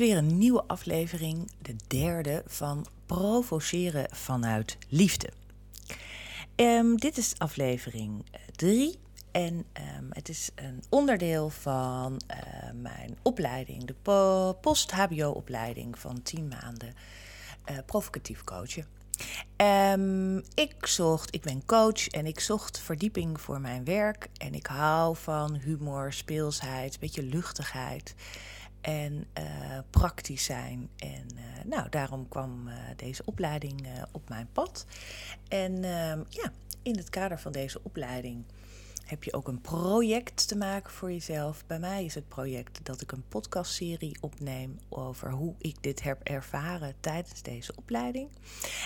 is weer een nieuwe aflevering, de derde van Provoceren vanuit Liefde. Ehm, dit is aflevering 3 en ehm, het is een onderdeel van eh, mijn opleiding, de post-HBO-opleiding van 10 maanden uh, provocatief coachen. Um, ik zocht, ik ben coach en ik zocht verdieping voor mijn werk. En ik hou van humor, speelsheid, een beetje luchtigheid en uh, praktisch zijn. En uh, nou, daarom kwam uh, deze opleiding op mijn pad. En ehm, ja, in het kader van deze opleiding heb je ook een project te maken voor jezelf. Bij mij is het project dat ik een podcastserie opneem over hoe ik dit heb ervaren tijdens deze opleiding.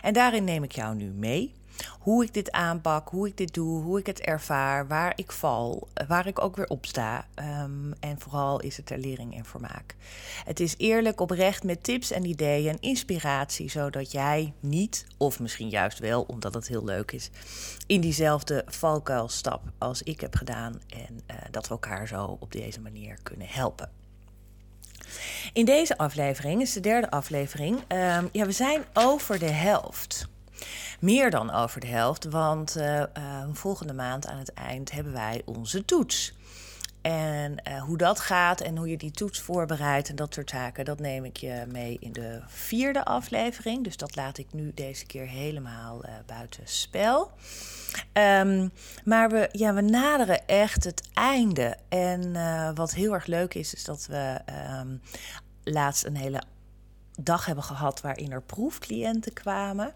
En daarin neem ik jou nu mee hoe ik dit aanpak, hoe ik dit doe, hoe ik het ervaar, waar ik val, waar ik ook weer opsta. Um, en vooral is het ter lering en vermaak. Het is eerlijk, oprecht met tips en ideeën en inspiratie, zodat jij niet, of misschien juist wel, omdat het heel leuk is, in diezelfde valkuil stap als ik heb gedaan. En uh, dat we elkaar zo op deze manier kunnen helpen. In deze aflevering, is de derde aflevering, um, ja, we zijn over de helft. Meer dan over de helft, want uh, uh, volgende maand aan het eind hebben wij onze toets. En uh, hoe dat gaat en hoe je die toets voorbereidt en dat soort zaken, dat neem ik je mee in de vierde aflevering. Dus dat laat ik nu deze keer helemaal uh, buiten spel. Um, maar we, ja, we naderen echt het einde. En wat heel erg leuk is, is dat we um, laatst een hele dag hebben gehad waarin er proefcliënten kwamen.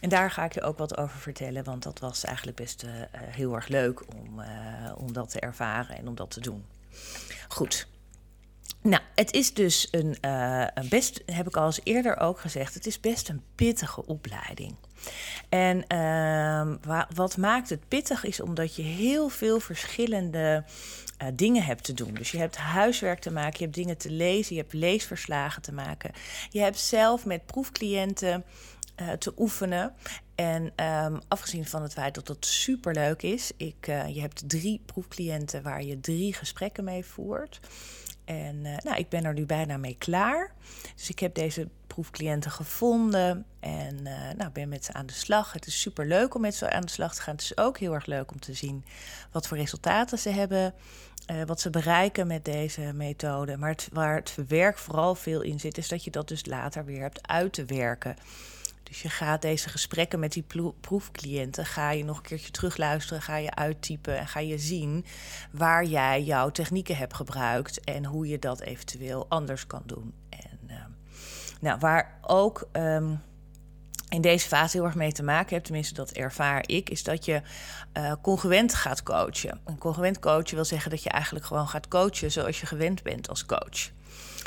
En daar ga ik je ook wat over vertellen, want dat was eigenlijk best uh, heel erg leuk om, uh, om dat te ervaren en om dat te doen. Goed. Nou, het is dus een, een best, heb ik al eens eerder ook gezegd, het is best een pittige opleiding. En uh, wat maakt het pittig is omdat je heel veel verschillende uh, dingen hebt te doen. Dus je hebt huiswerk te maken, je hebt dingen te lezen, je hebt leesverslagen te maken. Je hebt zelf met proefcliënten uh, te oefenen. En um, afgezien van het feit dat het superleuk is, ik, uh, je hebt drie proefcliënten waar je drie gesprekken mee voert. En nou, ik ben er nu bijna mee klaar. Dus ik heb deze proefcliënten gevonden en uh, nou, ben met ze aan de slag. Het is super leuk om met ze aan de slag te gaan. Het is ook heel erg leuk om te zien wat voor resultaten ze hebben, uh, wat ze bereiken met deze methode. Maar waar het werk vooral veel in zit, is dat je dat dus later weer hebt uit te werken. Dus je gaat deze gesprekken met die proefcliënten, ga je nog een keertje terugluisteren, ga je uittypen en ga je zien waar jij jouw technieken hebt gebruikt en hoe je dat eventueel anders kan doen. En nou, waar ook um, in deze fase heel erg mee te maken hebt, tenminste dat ervaar ik, is dat je uh, congruent gaat coachen. Een congruent coachen wil zeggen dat je eigenlijk gewoon gaat coachen zoals je gewend bent als coach.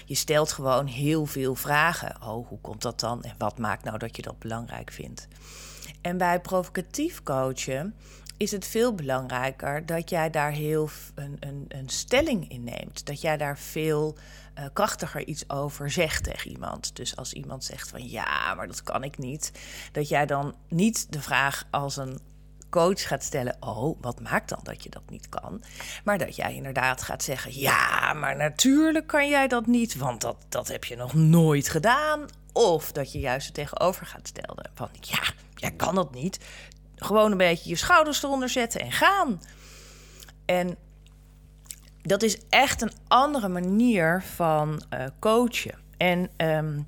Je stelt gewoon heel veel vragen. Oh, hoe komt dat dan? En wat maakt nou dat je dat belangrijk vindt? En bij provocatief coachen is het veel belangrijker dat jij daar heel een, een, een stelling in neemt. Dat jij daar veel uh, krachtiger iets over zegt tegen iemand. Dus als iemand zegt van ja, maar dat kan ik niet, dat jij dan niet de vraag als een coach gaat stellen: Oh, wat maakt dan dat je dat niet kan? Maar dat jij inderdaad gaat zeggen: Ja, maar natuurlijk kan jij dat niet, want dat, dat heb je nog nooit gedaan. Of dat je juist het tegenover gaat stellen: van ja, jij kan dat niet. Gewoon een beetje je schouders eronder zetten en gaan. En dat is echt een andere manier van uh, coachen. En um,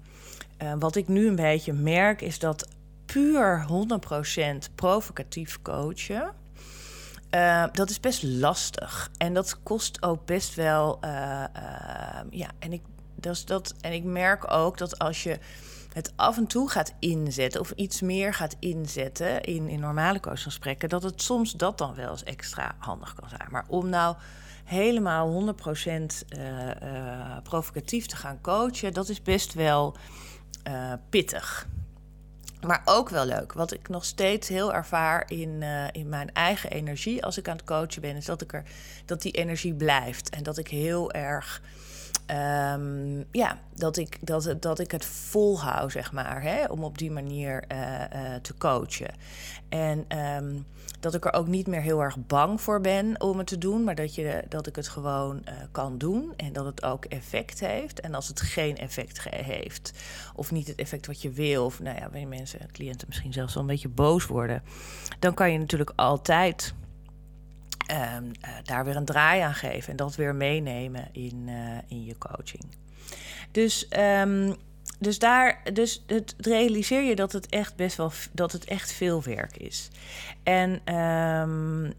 uh, wat ik nu een beetje merk is dat puur 100% provocatief coachen. Uh, dat is best lastig. En dat kost ook best wel. Ja, en ik, dat, dat, en ik merk ook dat als je het af en toe gaat inzetten, of iets meer gaat inzetten in, in normale coachgesprekken, dat het soms dat dan wel eens extra handig kan zijn. Maar om nou helemaal 100% provocatief te gaan coachen, dat is best wel pittig. Maar ook wel leuk. Wat ik nog steeds heel ervaar in, in mijn eigen energie als ik aan het coachen ben, is dat, ik er, dat die energie blijft. En dat ik heel erg ehm, ja, dat, ik, dat, dat ik het volhoud, zeg maar, hè, om op die manier eh, eh, te coachen. En ehm, dat ik er ook niet meer heel erg bang voor ben om het te doen, maar dat, je, dat ik het gewoon uh, kan doen en dat het ook effect heeft. En als het geen effect heeft, of niet het effect wat je wil, of nou ja, wanneer mensen, cliënten misschien zelfs wel een beetje boos worden, dan kan je natuurlijk altijd um, daar weer een draai aan geven en dat weer meenemen in, uh, in je coaching. Dus, um, dus daar, dus het realiseer je dat het echt best wel dat het echt veel werk is. En um,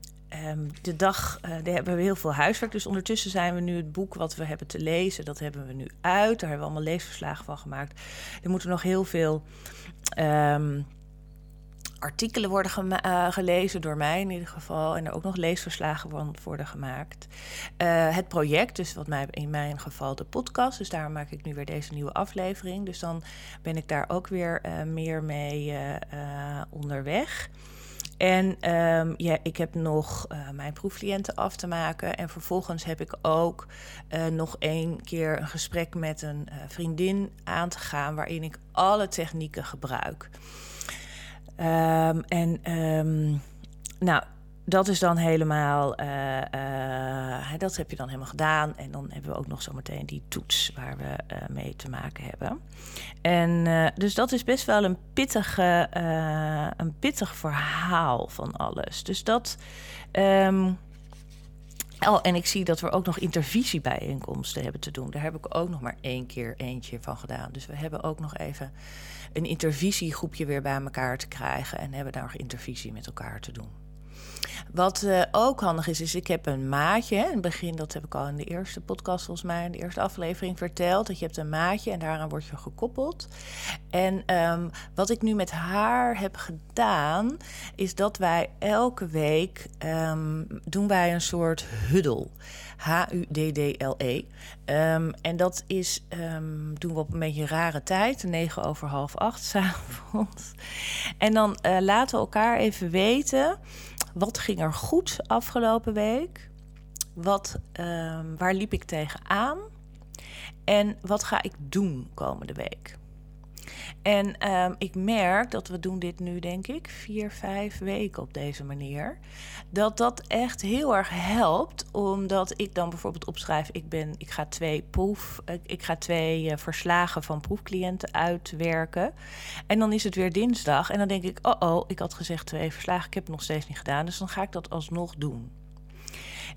de dag, uh, hebben we heel veel huiswerk. Dus ondertussen zijn we nu het boek wat we hebben te lezen, dat hebben we nu uit. Daar hebben we allemaal leesverslagen van gemaakt. Er moeten nog heel veel artikelen worden uh, gelezen, door mij in ieder geval. En er ook nog leesverslagen van worden gemaakt. Uh, het project, dus wat mij in mijn geval de podcast. Dus daar maak ik nu weer deze nieuwe aflevering. Dus dan ben ik daar ook weer uh, meer mee onderweg. En um, ja, ik heb nog mijn proefcliënten af te maken. En vervolgens heb ik ook nog één keer een gesprek met een vriendin aan te gaan. waarin ik alle technieken gebruik. Um, en um, nou, dat is dan helemaal, uh, dat heb je dan helemaal gedaan. En dan hebben we ook nog zometeen die toets waar we uh, mee te maken hebben. En dus dat is best wel een, pittige, een pittig verhaal van alles. Dus dat. Um, Oh, en ik zie dat we ook nog intervisiebijeenkomsten hebben te doen. Daar heb ik ook nog maar één keer eentje van gedaan. Dus we hebben ook nog even een intervisiegroepje weer bij elkaar te krijgen. En hebben daar nog intervisie met elkaar te doen. Wat uh, ook handig is, is ik heb een maatje. In het begin, dat heb ik al in de eerste podcast volgens mij, in de eerste aflevering verteld. Dat je hebt een maatje en daaraan word je gekoppeld. En um, wat ik nu met haar heb gedaan, is dat wij elke week um, doen wij een soort huddle. H-U-D-D-L-E. Um, en dat is, doen we op een beetje rare tijd, negen over half acht s'avonds. En dan uh, laten we elkaar even weten wat ging er goed afgelopen week? Wat, um, waar liep ik tegenaan? En wat ga ik doen komende week? En um, ik merk dat we doen dit nu, denk ik, vier, vijf weken op deze manier. Dat dat echt heel erg helpt, omdat ik dan bijvoorbeeld opschrijf: ik, ben, ik ga twee proef, ik ga twee uh, verslagen van proefcliënten uitwerken. En dan is het weer dinsdag. En dan denk ik: oh oh, ik had gezegd twee verslagen, ik heb het nog steeds niet gedaan. Dus dan ga ik dat alsnog doen.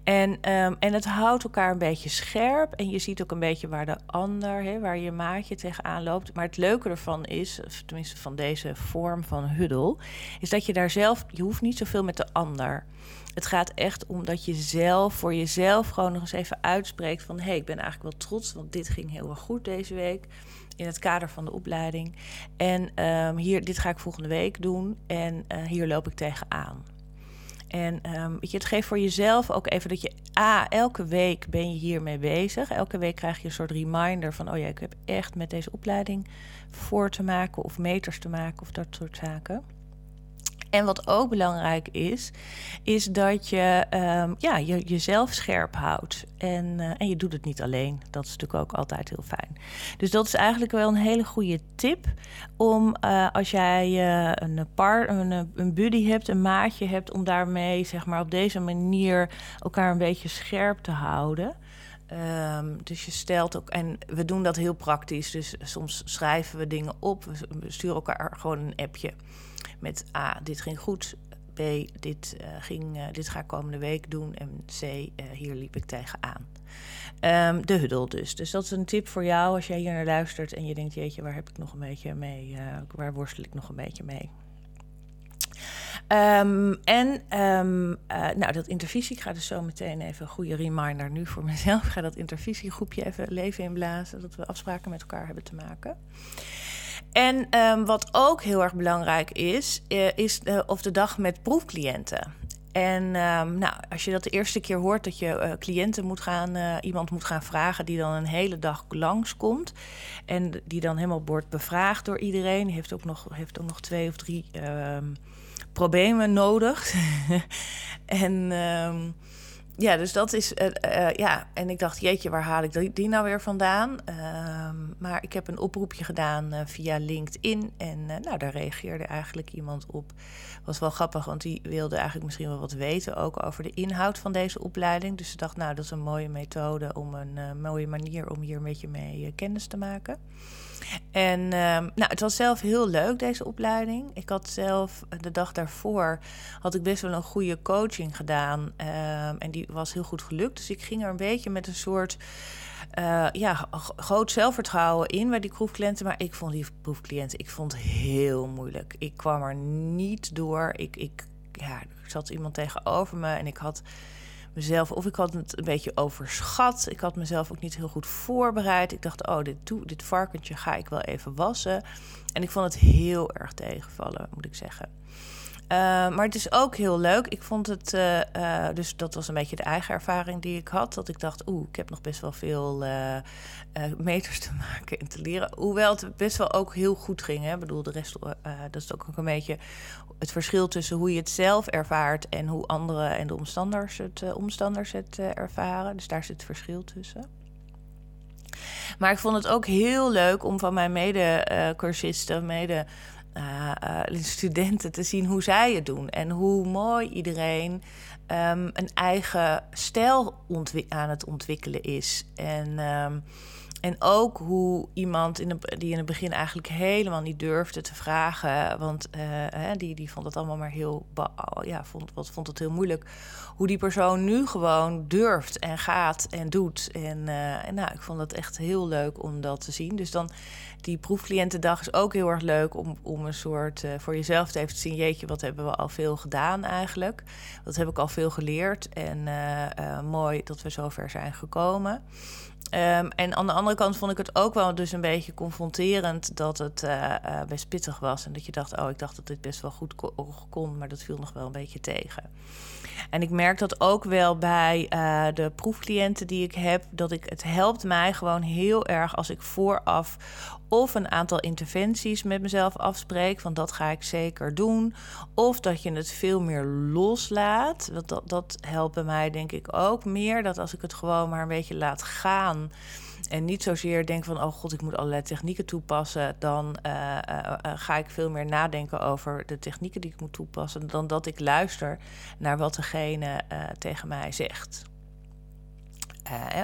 En, um, en het houdt elkaar een beetje scherp. En je ziet ook een beetje waar de ander, waar je maatje tegenaan loopt. Maar het leuke ervan is, of tenminste van deze vorm van huddle, is dat je daar zelf, je hoeft niet zoveel met de ander. Het gaat echt om dat je zelf voor jezelf gewoon nog eens even uitspreekt van hé, hey, ik ben eigenlijk wel trots, want dit ging heel erg goed deze week in het kader van de opleiding. En um, hier, dit ga ik volgende week doen en uh, hier loop ik tegenaan. En um, weet je, het geeft voor jezelf ook even dat je, a, elke week ben je hiermee bezig. Elke week krijg je een soort reminder van, oh ja, ik heb echt met deze opleiding voor te maken of meters te maken of dat soort zaken. En wat ook belangrijk is, is dat je um, ja, je, jezelf scherp houdt. En, uh, en je doet het niet alleen. Dat is natuurlijk ook altijd heel fijn. Dus dat is eigenlijk wel een hele goede tip. Om uh, als jij uh, een, par, een, een buddy hebt, een maatje hebt, om daarmee zeg maar, op deze manier elkaar een beetje scherp te houden. Um, dus je stelt ook, en we doen dat heel praktisch. Dus soms schrijven we dingen op. We sturen elkaar gewoon een appje met A, dit ging goed. B, dit, uh, ging, uh, dit ga ik komende week doen. En C, uh, hier liep ik tegenaan. Um, de huddle dus. Dus dat is een tip voor jou als jij hier naar luistert en je denkt, jeetje, waar heb ik nog een beetje mee? waar worstel ik nog een beetje mee? Um, en um, uh, nou, dat intervisie, ik ga dus zo meteen even een goede reminder nu voor mezelf. Ik ga dat intervisiegroepje even leven inblazen, dat we afspraken met elkaar hebben te maken. En um, wat ook heel erg belangrijk is, uh, is de, of de dag met proefcliënten. En nou, als je dat de eerste keer hoort dat je uh, cliënten moet gaan, iemand moet gaan vragen die dan een hele dag langskomt. En die dan helemaal wordt bevraagd door iedereen. Heeft ook nog, heeft ook nog twee of drie problemen nodig. en. Um, ja, dus dat is. Uh, ja, en ik dacht, jeetje, waar haal ik die, nou weer vandaan? Ehm, maar ik heb een oproepje gedaan via LinkedIn. En nou, daar reageerde eigenlijk iemand op. Was wel grappig, want die wilde eigenlijk misschien wel wat weten ook over de inhoud van deze opleiding. Dus ze dacht, nou, dat is een mooie methode om een mooie manier om hier een beetje mee kennis te maken. En ehm, nou, het was zelf heel leuk, deze opleiding. Ik had zelf eh, de dag daarvoor had ik best wel een goede coaching gedaan. Ehm, en die was heel goed gelukt. Dus ik ging er een beetje met een soort uh, ja, groot zelfvertrouwen in bij die proefcliënten. Maar ik vond die proefcliënten, ik vond heel moeilijk. Ik kwam er niet door. Ik, ik, ja, er zat iemand tegenover me en ik had mezelf, of ik had het een beetje overschat. Ik had mezelf ook niet heel goed voorbereid. Ik dacht, oh, dit, dit varkentje ga ik wel even wassen. En ik vond het heel erg tegenvallen, moet ik zeggen. Uh, maar het is ook heel leuk. Ik vond het, uh, uh, dus dat was een beetje de eigen ervaring die ik had. Dat ik dacht, oeh, ik heb nog best wel veel meters te maken en te leren. Hoewel het best wel ook heel goed ging. Hè? Ik bedoel, de rest, dat is ook een beetje het verschil tussen hoe je het zelf ervaart en hoe anderen en de omstanders het, omstanders het ervaren. Dus daar zit het verschil tussen. Maar ik vond het ook heel leuk om van mijn mede-cursisten, mede uh, studenten te zien hoe zij het doen. En hoe mooi iedereen um, een eigen stijl aan het ontwikkelen is. En um, en ook hoe iemand in die in het begin eigenlijk helemaal niet durfde te vragen, want uh, die, die vond het allemaal maar heel, ja, vond, wat, vond het heel moeilijk. Hoe die persoon nu gewoon durft en gaat en doet. En, uh, en nou, ik vond het echt heel leuk om dat te zien. Dus dan die proefcliëntendag is ook heel erg leuk om, om een soort uh, voor jezelf te even te zien, jeetje, wat hebben we al veel gedaan eigenlijk? Wat heb ik al veel geleerd? En mooi dat we zover zijn gekomen. Um, en aan de andere kant vond ik het ook wel dus een beetje confronterend dat het uh, uh, best pittig was. En dat je dacht, oh, ik dacht dat dit best wel goed kon, maar dat viel nog wel een beetje tegen. En ik merk dat ook wel bij uh, de proefcliënten die ik heb, dat ik, het helpt mij gewoon heel erg als ik vooraf of een aantal interventies met mezelf afspreek, van dat ga ik zeker doen. Of dat je het veel meer loslaat. Dat, dat, dat helpt mij denk ik ook meer. Dat als ik het gewoon maar een beetje laat gaan. En niet zozeer denk van, oh god, ik moet allerlei technieken toepassen. Dan uh, uh, ga ik veel meer nadenken over de technieken die ik moet toepassen. Dan dat ik luister naar wat degene tegen mij zegt.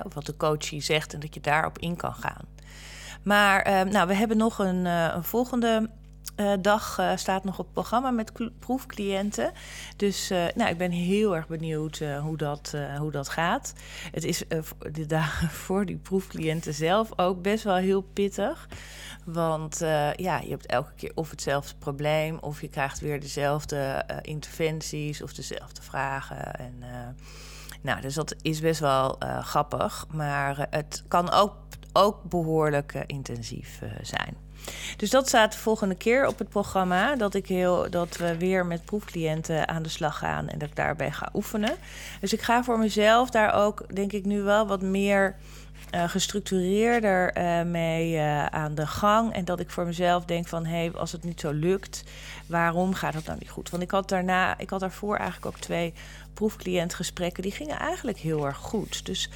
of wat de coachie zegt en dat je daarop in kan gaan. Maar nou, we hebben nog een, een volgende uh, dag uh, staat nog op het programma met proefcliënten. Dus uh, nou, ik ben heel erg benieuwd hoe, dat, hoe dat gaat. Het is de dagen voor die proefcliënten zelf ook best wel heel pittig. Want ja, je hebt elke keer of hetzelfde probleem, of je krijgt weer dezelfde interventies of dezelfde vragen. En, nou, dus dat is best wel grappig. Maar het kan ook ook behoorlijk intensief zijn. Dus dat staat de volgende keer op het programma. Dat, ik heel, dat we weer met proefcliënten aan de slag gaan en dat ik daarbij ga oefenen. Dus ik ga voor mezelf daar ook, denk ik, nu wel wat meer uh, gestructureerder uh, mee uh, aan de gang. En dat ik voor mezelf denk van hé, hey, als het niet zo lukt, waarom gaat het nou niet goed? Want ik had daarna, ik had daarvoor eigenlijk ook twee proefcliëntgesprekken, die gingen eigenlijk heel erg goed. Dus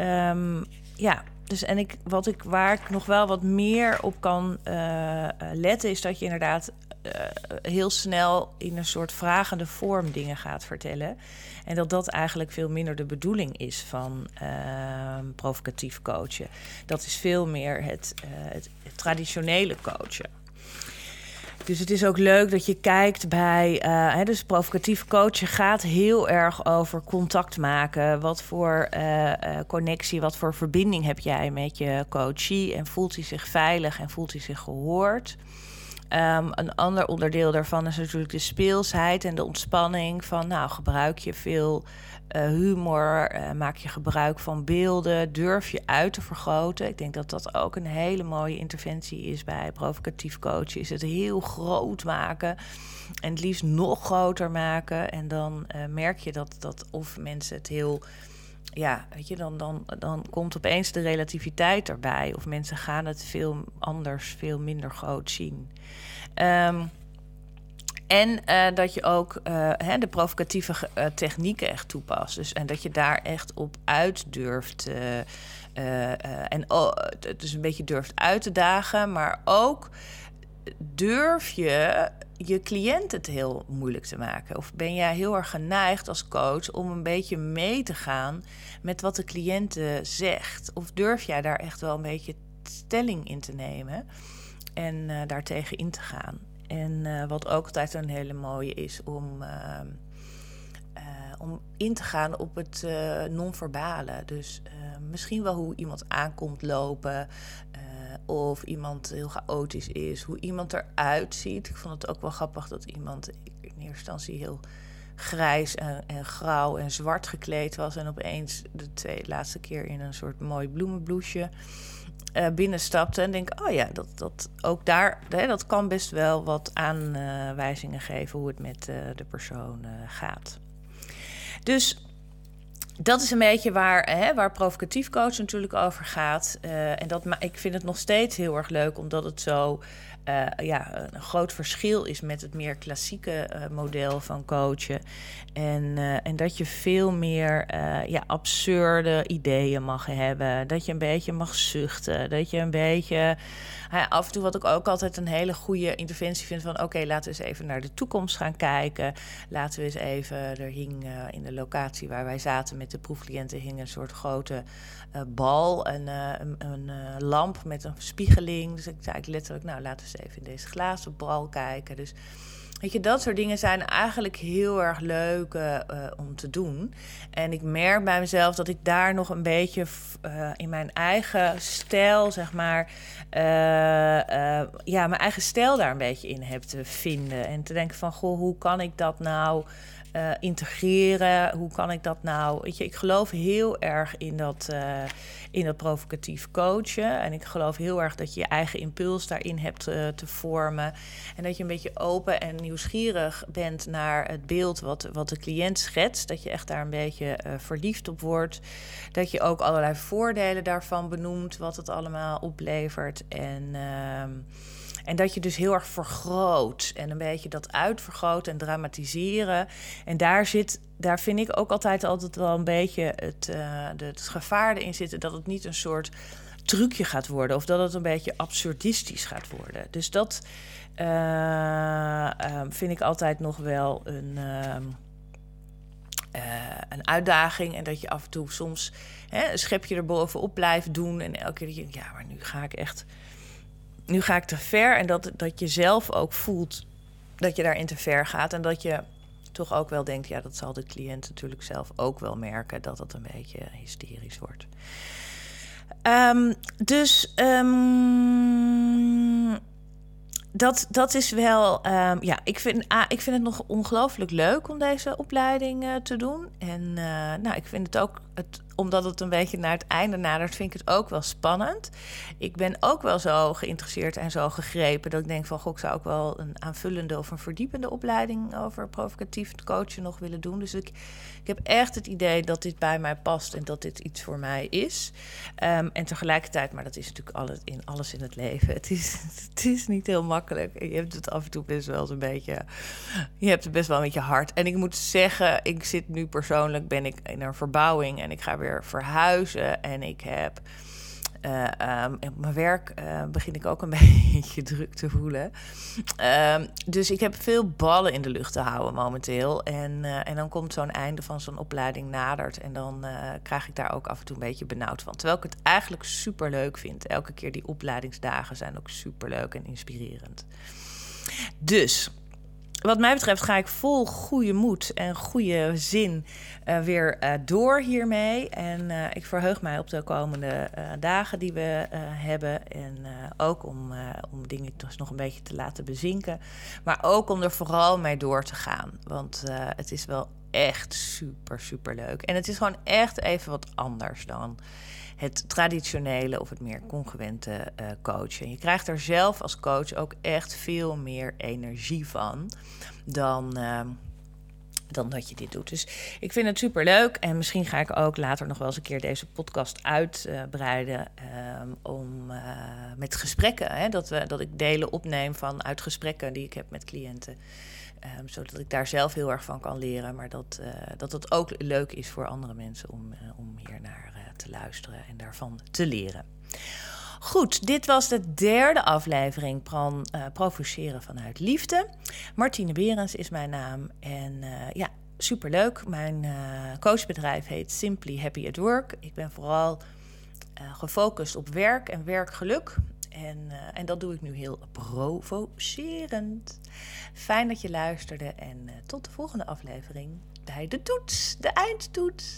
um, ja, dus en ik, wat ik, waar ik nog wel wat meer op kan uh, letten, is dat je inderdaad uh, heel snel in een soort vragende vorm dingen gaat vertellen. En dat dat eigenlijk veel minder de bedoeling is van uh, provocatief coachen. Dat is veel meer het, het traditionele coachen. Dus het is ook leuk dat je kijkt bij. Uh, hè, dus provocatief coachen gaat heel erg over contact maken. Wat voor uh, uh, connectie, wat voor verbinding heb jij met je coachie? En voelt hij zich veilig en voelt hij zich gehoord? Um, een ander onderdeel daarvan is natuurlijk de speelsheid en de ontspanning. Van nou, gebruik je veel uh, humor, uh, maak je gebruik van beelden, durf je uit te vergroten. Ik denk dat dat ook een hele mooie interventie is bij provocatief coachen. Is het heel groot maken en het liefst nog groter maken. En dan uh, merk je dat, dat of mensen het heel ja, weet je, dan, dan, dan komt opeens de relativiteit erbij. Of mensen gaan het veel anders, veel minder groot zien. Um, En uh, dat je ook uh, hè, de provocatieve uh, technieken echt toepast. Dus, en dat je daar echt op uit durft. en oh, dus een beetje durft uit te dagen. Maar ook durf je je cliënt het heel moeilijk te maken? Of ben jij heel erg geneigd als coach om een beetje mee te gaan met wat de cliënt zegt? Of durf jij daar echt wel een beetje stelling in te nemen en uh, daartegen in te gaan? En uh, wat ook altijd een hele mooie is om, uh, om in te gaan op het non-verbale. Dus misschien wel hoe iemand aankomt lopen, of iemand heel chaotisch is, hoe iemand eruit ziet. Ik vond het ook wel grappig dat iemand in eerste instantie heel grijs en, en grauw en zwart gekleed was. En opeens de twee laatste keer in een soort mooi bloemenbloesje uh, binnenstapte. En denk, oh ja, dat, dat ook daar, hè, dat kan best wel wat aanwijzingen geven hoe het met uh, de persoon uh, gaat. Dus dat is een beetje waar, hè, waar provocatief coach natuurlijk over gaat. Uh, en dat, maar ik vind het nog steeds heel erg leuk, omdat het zo uh, ja, een groot verschil is met het meer klassieke uh, model van coachen. En, uh, en dat je veel meer ja, absurde ideeën mag hebben. Dat je een beetje mag zuchten. Dat je een beetje. af en toe, wat ik ook altijd een hele goede interventie vind: van oké, laten we eens even naar de toekomst gaan kijken. Laten we eens even. Er hing in de locatie waar wij zaten met de proefcliënten hing een soort grote bal, een, een, lamp met een spiegeling. Dus ik zei letterlijk, nou laten we even in deze glazen bal kijken. Dus weet je, dat soort dingen zijn eigenlijk heel erg leuk om te doen. En ik merk bij mezelf dat ik daar nog een beetje in mijn eigen stijl, zeg maar, ja, mijn eigen stijl daar een beetje in heb te vinden. En te denken van, goh, hoe kan ik dat nou uh, integreren. Hoe kan ik dat nou? Weet je, ik geloof heel erg in dat, uh, in dat provocatief coachen. En ik geloof heel erg dat je je eigen impuls daarin hebt uh, te vormen. En dat je een beetje open en nieuwsgierig bent naar het beeld wat, wat de cliënt schetst. Dat je echt daar een beetje verliefd op wordt. Dat je ook allerlei voordelen daarvan benoemt, wat het allemaal oplevert. En. Ehm, en dat je dus heel erg vergroot en een beetje dat uitvergroten en dramatiseren. En daar zit, daar vind ik ook altijd altijd wel een beetje het, de, het gevaar in zitten dat het niet een soort trucje gaat worden of dat het een beetje absurdistisch gaat worden. Dus dat uh, uh, vind ik altijd nog wel een. Ehm, uh, een uitdaging. En dat je af en toe soms hè, een schepje erbovenop blijft doen. En elke keer denk je, ja, maar nu ga ik echt nu ga ik te ver. En dat, dat je zelf ook voelt dat je daarin te ver gaat. En dat je toch ook wel denkt, ja, dat zal de cliënt natuurlijk zelf ook wel merken, dat het een beetje hysterisch wordt. Um, dus um, dat, dat is wel. Um, ja, ik vind, ik vind het nog ongelooflijk leuk om deze opleiding uh, te doen. En uh, nou, ik vind het ook het omdat het een beetje naar het einde nadert, vind ik het ook wel spannend. Ik ben ook wel zo geïnteresseerd en zo gegrepen dat ik denk van, goh, ik zou ook wel een aanvullende of een verdiepende opleiding over provocatief coachen nog willen doen. Dus ik, ik heb echt het idee dat dit bij mij past en dat dit iets voor mij is. Um, en tegelijkertijd, maar dat is natuurlijk alles in, alles in het leven. Het is, het is niet heel makkelijk. Je hebt het af en toe best wel eens een beetje, je hebt het best wel een beetje hard. En ik moet zeggen, ik zit nu persoonlijk, ben ik in een verbouwing en ik ga weer verhuizen. En ik heb. Uh, um, op mijn werk uh, begin ik ook een beetje druk te voelen. Um, dus ik heb veel ballen in de lucht te houden momenteel. En, uh, en dan komt zo'n einde van zo'n opleiding nadert. En dan krijg ik daar ook af en toe een beetje benauwd van. Terwijl ik het eigenlijk super leuk vind. Elke keer die opleidingsdagen zijn ook super leuk en inspirerend. Dus wat mij betreft ga ik vol goede moed en goede zin uh, weer uh, door hiermee. En uh, ik verheug mij op de komende dagen die we hebben. En ook om, om dingen nog een beetje te laten bezinken. Maar ook om er vooral mee door te gaan. Want het is wel echt super, super leuk. En het is gewoon echt even wat anders dan het traditionele of het meer congruente uh, coachen. Je krijgt er zelf als coach ook echt veel meer energie van dan. Uh, dan dat je dit doet. Dus ik vind het super leuk. En misschien ga ik ook later nog wel eens een keer deze podcast uitbreiden. Uh, om uh, met gesprekken. Hè, dat, we, dat ik delen opneem van uit gesprekken die ik heb met cliënten. Ehm, zodat ik daar zelf heel erg van kan leren. Maar dat, uh, dat het ook leuk is voor andere mensen om, om hier naar te luisteren en daarvan te leren. Goed, dit was de derde aflevering van uh, Provoceren vanuit Liefde. Martine Berens is mijn naam. En uh, ja, superleuk. Mijn uh, coachbedrijf heet Simply Happy at Work. Ik ben vooral gefocust op werk en werkgeluk. En, eh, en dat doe ik nu heel provocerend. Fijn dat je luisterde en eh, tot de volgende aflevering bij de toets, de eindtoets.